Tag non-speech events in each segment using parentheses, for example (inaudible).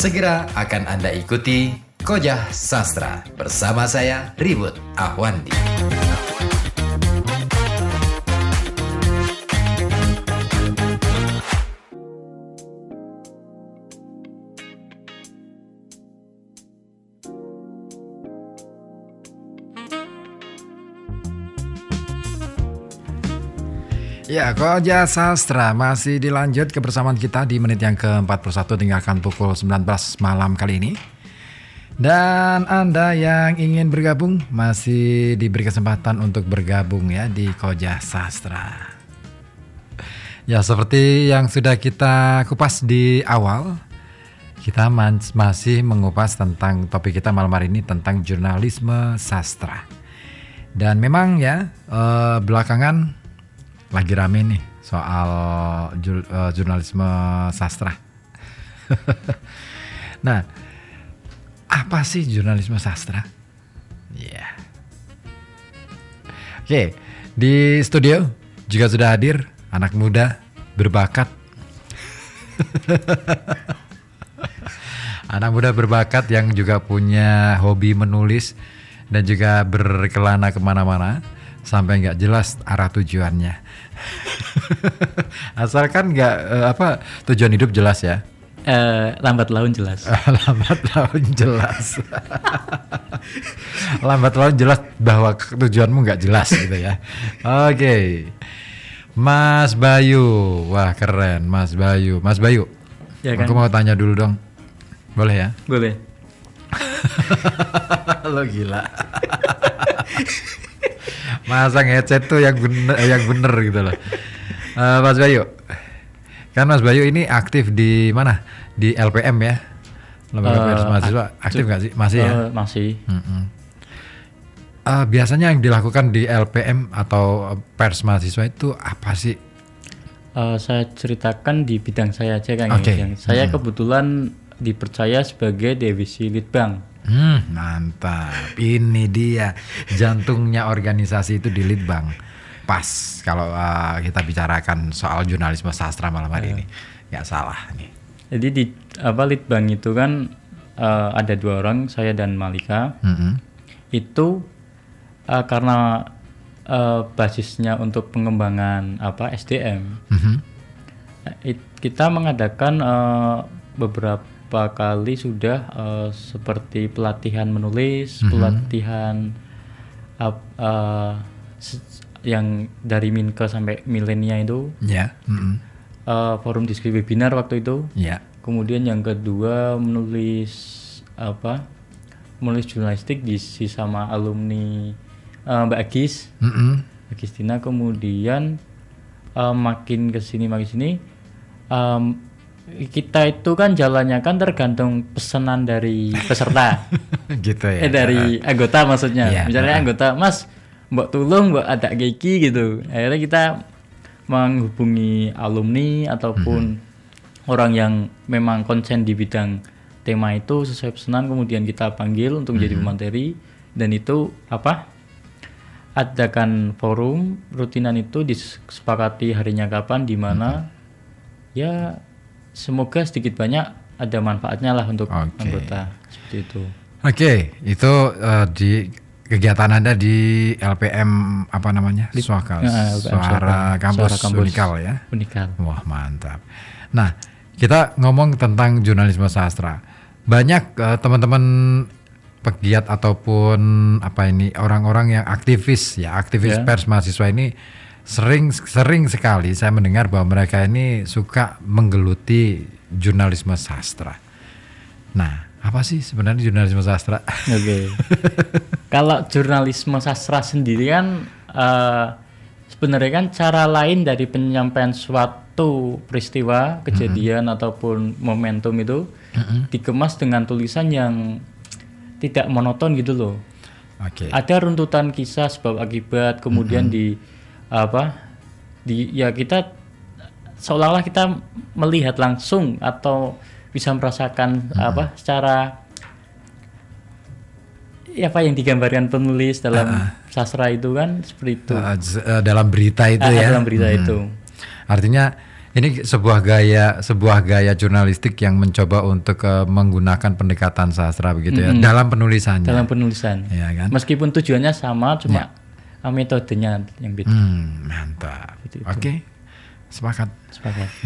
Segera akan Anda ikuti Kojah Sastra bersama saya Ribut Ahwandi. Ya, Koja Sastra masih dilanjut kebersamaan kita di menit yang ke-41 tinggalkan pukul 19 malam kali ini. Dan Anda yang ingin bergabung masih diberi kesempatan untuk bergabung ya di Koja Sastra. Ya, seperti yang sudah kita kupas di awal, kita masih mengupas tentang topik kita malam hari ini tentang jurnalisme sastra. Dan memang ya, eh, belakangan lagi rame nih soal jur, uh, jurnalisme sastra. (laughs) nah, apa sih jurnalisme sastra? Ya. Yeah. Oke, okay, di studio juga sudah hadir anak muda berbakat. (laughs) anak muda berbakat yang juga punya hobi menulis dan juga berkelana ke mana-mana sampai nggak jelas arah tujuannya. (laughs) Asalkan nggak uh, apa tujuan hidup jelas ya. Uh, lambat laun jelas. (laughs) lambat laun jelas. lambat laun jelas bahwa tujuanmu nggak jelas gitu ya. Oke. Okay. Mas Bayu, wah keren Mas Bayu. Mas Bayu, ya kan? aku mau tanya dulu dong. Boleh ya? Boleh. (laughs) Lo gila. Masang headset tuh yang bener, yang bener gitu loh. Uh, Mas Bayu, kan Mas Bayu ini aktif di mana? Di LPM ya? Lembaga uh, Pers Mahasiswa. Aktif nggak sih? Masih uh, ya? Eh, masih. Mm -mm. Uh, biasanya yang dilakukan di LPM atau pers mahasiswa itu apa sih? Uh, saya ceritakan di bidang saya aja kan. Okay. Saya hmm. kebetulan dipercaya sebagai divisi litbang. Hmm, mantap. Ini dia jantungnya organisasi itu di Litbang. Pas kalau uh, kita bicarakan soal jurnalisme sastra malam hari uh. ini, nggak salah nih. Jadi di apa Litbang itu kan uh, ada dua orang, saya dan Malika. Mm -hmm. Itu uh, karena uh, basisnya untuk pengembangan apa SDM, mm -hmm. it, kita mengadakan uh, beberapa beberapa kali sudah uh, seperti pelatihan menulis, mm -hmm. pelatihan uh, uh, yang dari Minke sampai milenia itu. Ya. Yeah. Mm -hmm. uh, forum diskusi webinar waktu itu. Ya. Yeah. Kemudian yang kedua menulis apa? Menulis jurnalistik di sama alumni uh, Mbak Agis. Mm -hmm. Agustina kemudian uh, makin ke sini makin sini um, kita itu kan jalannya kan tergantung pesanan dari peserta. (laughs) gitu ya. Eh dari anggota maksudnya. Ya, Misalnya uh. anggota, "Mas, Mbak tolong Mbak ada geki gitu." Akhirnya kita menghubungi alumni ataupun hmm. orang yang memang konsen di bidang tema itu sesuai pesanan kemudian kita panggil untuk menjadi hmm. pemateri dan itu apa? adakan forum rutinan itu disepakati harinya kapan di mana hmm. ya semoga sedikit banyak ada manfaatnya lah untuk okay. anggota seperti itu. Oke, okay, itu uh, di kegiatan Anda di LPM apa namanya? Suaka, uh, suara, kampus, suara kampus Unikal ya. Unikal. Wah, mantap. Nah, kita ngomong tentang jurnalisme sastra. Banyak uh, teman-teman pegiat ataupun apa ini orang-orang yang aktivis ya, aktivis yeah. pers mahasiswa ini sering sering sekali saya mendengar bahwa mereka ini suka menggeluti jurnalisme sastra. Nah, apa sih sebenarnya jurnalisme sastra? Oke. Okay. (laughs) Kalau jurnalisme sastra sendiri kan uh, sebenarnya kan cara lain dari penyampaian suatu peristiwa, kejadian mm -hmm. ataupun momentum itu mm -hmm. dikemas dengan tulisan yang tidak monoton gitu loh. Okay. Ada runtutan kisah sebab akibat, kemudian mm -hmm. di apa di ya kita seolah-olah kita melihat langsung atau bisa merasakan hmm. apa secara ya apa yang digambarkan penulis dalam uh, sastra itu kan seperti itu uh, dalam berita itu uh, ya dalam berita hmm. itu artinya Ini sebuah gaya sebuah gaya jurnalistik yang mencoba untuk uh, menggunakan pendekatan sastra begitu ya dalam penulisannya. dalam penulisan. Ya kan? Meskipun tujuannya sama, cuma uh, metodenya yang beda. Hmm, mantap. Itu- itu. Oke. Sepakat. Sepakat. (laughs)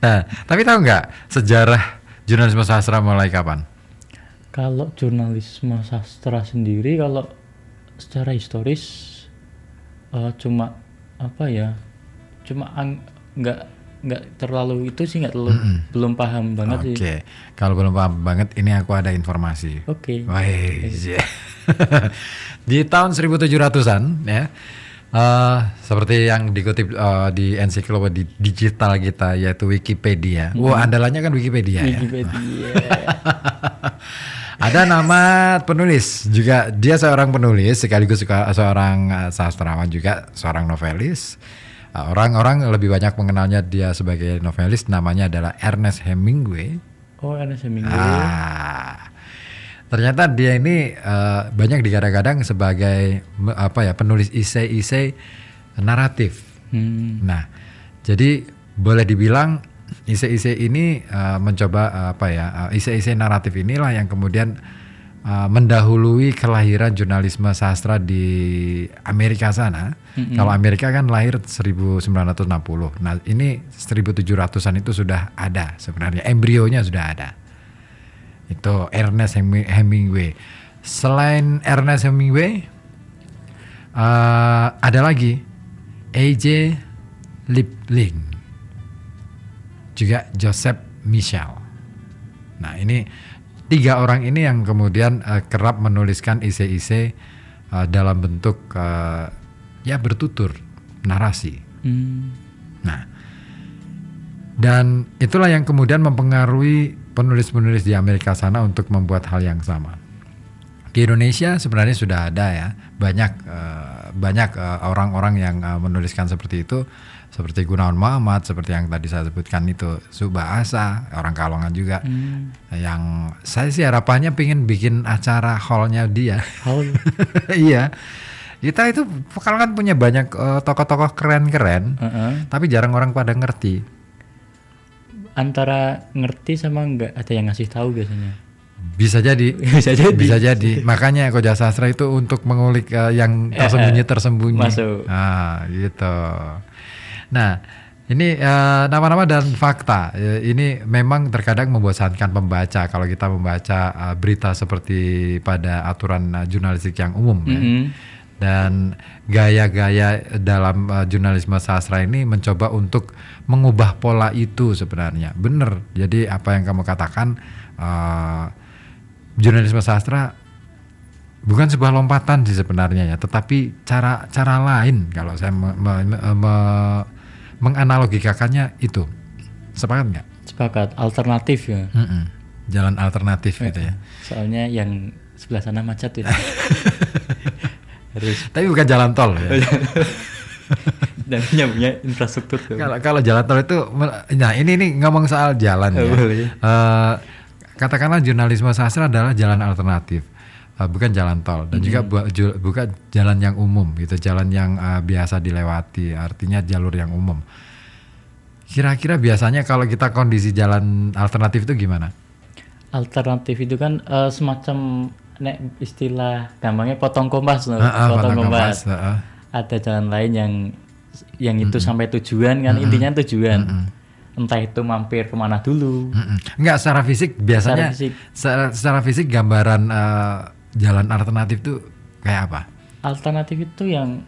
Nah, tapi tahu nggak sejarah jurnalisme sastra mulai kapan? Kalau jurnalisme sastra sendiri, kalau secara historis eh, cuma apa ya, cuma nggak nggak terlalu itu sih nggak terlalu belum paham banget Oke. sih. Kalau belum paham banget, ini aku ada informasi. Oke. Wih, di tahun 1700-an ya. eh, seperti yang dikutip eh, di ensiklopedia digital kita yaitu Wikipedia. Wah, andalannya kan Wikipedia ya. Wikipedia. (laughs) Ada nama penulis juga dia seorang penulis sekaligus suka- seorang uh, sastrawan juga seorang novelis. Uh, Orang-orang lebih banyak mengenalnya dia sebagai novelis namanya adalah Ernest Hemingway. oh, Ernest Hemingway. Ah, ternyata dia ini uh, banyak digadang-gadang sebagai apa ya penulis isai-isai naratif. Hmm. Nah, jadi boleh dibilang isai-isai ini uh, mencoba uh, apa ya uh, isai-isai naratif inilah yang kemudian uh, mendahului kelahiran jurnalisme sastra di Amerika sana. Kalau Amerika kan lahir 1960. Nah, ini 1700-an itu sudah ada sebenarnya embrionya sudah ada. Itu Ernest Hemi- Hemingway. Selain Ernest Hemingway uh, ada lagi A.J. Lipling, juga Joseph Michel. Nah ini tiga orang ini yang kemudian eh, kerap menuliskan isi-isi eh, dalam bentuk eh, ya bertutur narasi. Hmm. Nah dan itulah yang kemudian mempengaruhi penulis-penulis di Amerika sana untuk membuat hal yang sama. Di Indonesia sebenarnya sudah ada ya banyak eh, banyak eh, orang-orang yang eh, menuliskan seperti itu seperti Gunawan Muhammad seperti yang tadi saya sebutkan itu Subahasa orang Kalongan juga Hmm. yang saya sih harapannya pengen bikin acara hallnya dia How? (laughs) iya kita itu Pekalongan punya banyak eh, tokoh-tokoh keren-keren Heeh. tapi jarang orang pada ngerti Antara ngerti sama nggak ada yang ngasih tahu biasanya. bisa jadi (laughs) Bisa jadi. bisa jadi makanya koja sastra itu untuk mengulik eh, yang (laughs) tersembunyi tersembunyi masuk. ah gitu nah ini eh, nama-nama dan fakta Eh, ini memang terkadang membosankan pembaca kalau kita membaca eh, berita seperti pada aturan eh, jurnalistik yang umum ya. Dan gaya-gaya dalam uh, jurnalisme sastra ini mencoba untuk mengubah pola itu sebenarnya bener jadi apa yang kamu katakan uh, jurnalisme sastra bukan sebuah lompatan sih sebenarnya ya tetapi cara cara lain kalau saya me- me- me- me- menganalogikakannya itu sepakat nggak Sepakat. Alternatif ya. Mm-mm. jalan alternatif gitu ya Soalnya yang sebelah sana macet ya. (laughs) Harus tapi bukan jalan tol ya (laughs) dan punya punya infrastruktur tuh. Kalau kalau jalan tol itu, nah ini nih ngomong soal jalan ya. Eh, katakanlah jurnalisme sastra adalah jalan alternatif, eh, bukan jalan tol dan juga bu- ju- bukan jalan yang umum gitu, jalan yang eh, biasa dilewati, artinya jalur yang umum. Kira-kira biasanya kalau kita kondisi jalan alternatif itu gimana? Alternatif itu kan eh, semacam nek istilah gampangnya potong kompas loh. Ah, ah, potong kompas. kompas, ah, ah. Ada jalan lain yang yang itu sampai tujuan kan intinya tujuan. Entah itu mampir ke mana dulu. Mm-mm. Enggak secara fisik biasanya Secara fisik. Secara, secara fisik gambaran eh, jalan alternatif tuh kayak apa? Alternatif itu yang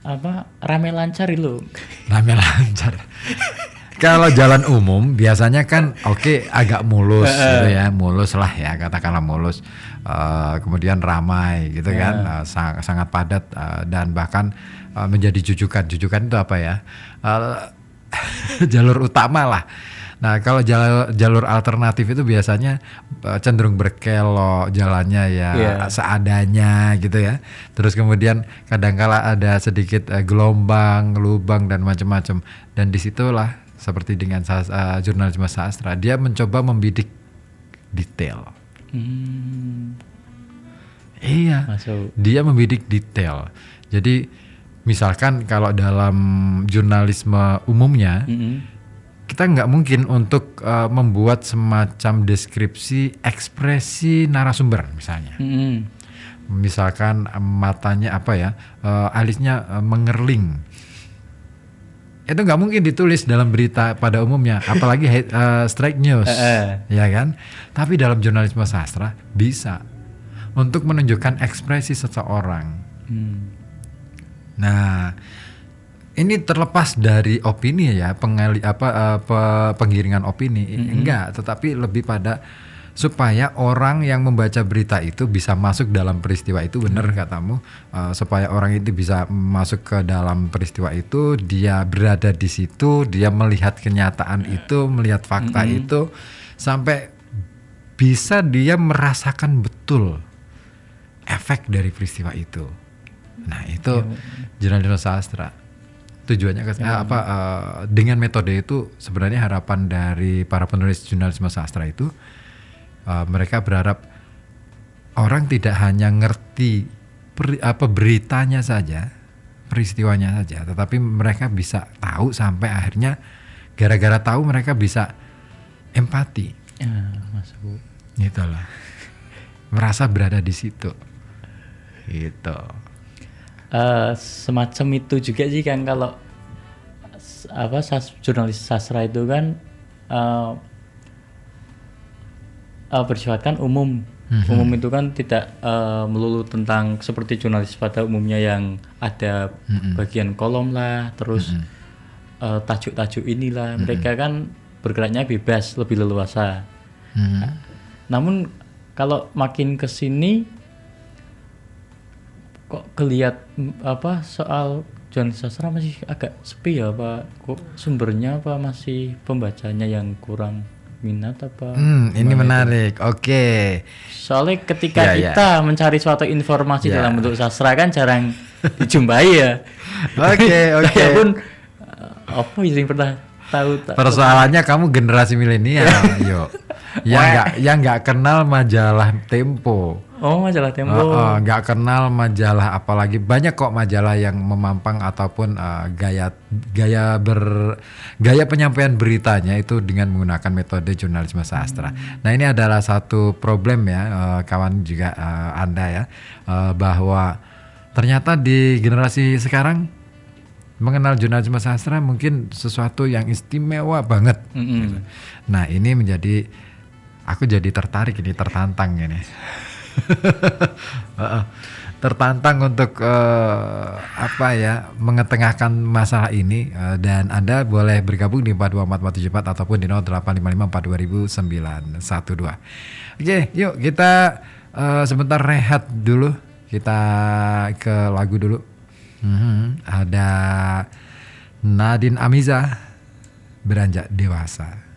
apa rame lancar itu. Rame lancar. (laughs) Kalau jalan umum biasanya kan oke agak mulus gitu ya, mulus lah ya katakanlah mulus. Eh, kemudian ramai gitu kan, eh, sang- sangat padat eh, dan bahkan eh, menjadi jujukan. Jujukan itu apa ya? Eh, (laughs) jalur utama lah. Nah kalau jalur jalur alternatif itu biasanya cenderung berkelok jalannya ya Iya. seadanya gitu ya. Terus kemudian kadangkala ada sedikit gelombang, lubang dan macam-macam. Dan di situlah seperti dengan eh, jurnalisme sastra, dia mencoba membidik detail. Hmm, Iya, masuk. dia membidik detail. Jadi misalkan kalau dalam jurnalisme umumnya Mm -mm. kita nggak mungkin untuk uh, membuat semacam deskripsi ekspresi narasumber misalnya. Mm -mm. Misalkan uh, matanya apa ya, uh, alisnya uh, mengerling. Itu nggak mungkin ditulis dalam berita pada umumnya, apalagi uh, strike news, Eh, ya kan? Tapi dalam jurnalisme sastra bisa untuk menunjukkan ekspresi seseorang. Hmm. Nah, ini terlepas dari opini ya, pengali apa eh, pe- penggiringan opini enggak, tetapi lebih pada supaya orang yang membaca berita itu bisa masuk dalam peristiwa itu benar katamu. Eh, supaya orang itu bisa masuk ke dalam peristiwa itu dia berada di situ dia melihat kenyataan itu melihat fakta itu sampai bisa dia merasakan betul efek dari peristiwa itu. Nah itu jurnalisme sastra. Tujuannya ke eh, apa eh, dengan metode itu sebenarnya harapan dari para penulis jurnalisme sastra itu eh, mereka berharap orang tidak hanya ngerti peri- apa beritanya saja peristiwanya saja tetapi mereka bisa tahu sampai akhirnya gara-gara tahu mereka bisa empati. Ya, Mas Bu. gitu lah merasa berada di situ. Gitu. Eh, semacam itu juga sih kan kalau apa sas- jurnalis sastra itu kan eh eh, bersifat kan umum. Umum itu kan tidak eh, melulu tentang seperti jurnalis pada umumnya yang ada bagian kolom lah terus eh, tajuk-tajuk inilah. Mereka kan bergeraknya bebas lebih leluasa. Mhm. namun kalau makin ke sini kok kelihat mm, apa soal jurnalis sastra masih agak sepi ya apa kok sumbernya apa masih pembacanya yang kurang minat apa Hmm, ini menarik. Oke. soalnya ketika Ya, ya. kita mencari suatu informasi Ya. dalam bentuk sastra kan jarang dijumpai ya (laughs) Oke, (laughs) oke. saya pun eh, apa yang pernah tahu tak- Persoalannya kamu generasi milenial, (laughs) yo. Yang nggak yang nggak kenal majalah Tempo. Oh majalah Tempo Oh, oh, nggak kenal majalah apalagi banyak kok majalah yang memampang ataupun uh, gaya gaya ber gaya penyampaian beritanya itu dengan menggunakan metode jurnalisme sastra. Nah ini adalah satu problem ya uh, kawan juga uh, anda ya uh, bahwa ternyata di generasi sekarang mengenal jurnalisme sastra mungkin sesuatu yang istimewa banget. Mm-mm. Nah ini menjadi aku jadi tertarik ini tertantang ini. (laughs) Tertantang untuk eh, apa ya mengetengahkan masalah ini eh, dan anda boleh bergabung di 42474 ataupun di 0855420912. Oke, yuk kita eh, sebentar rehat dulu. Kita ke lagu dulu. Mhm, Ada Nadine Amiza beranjak dewasa.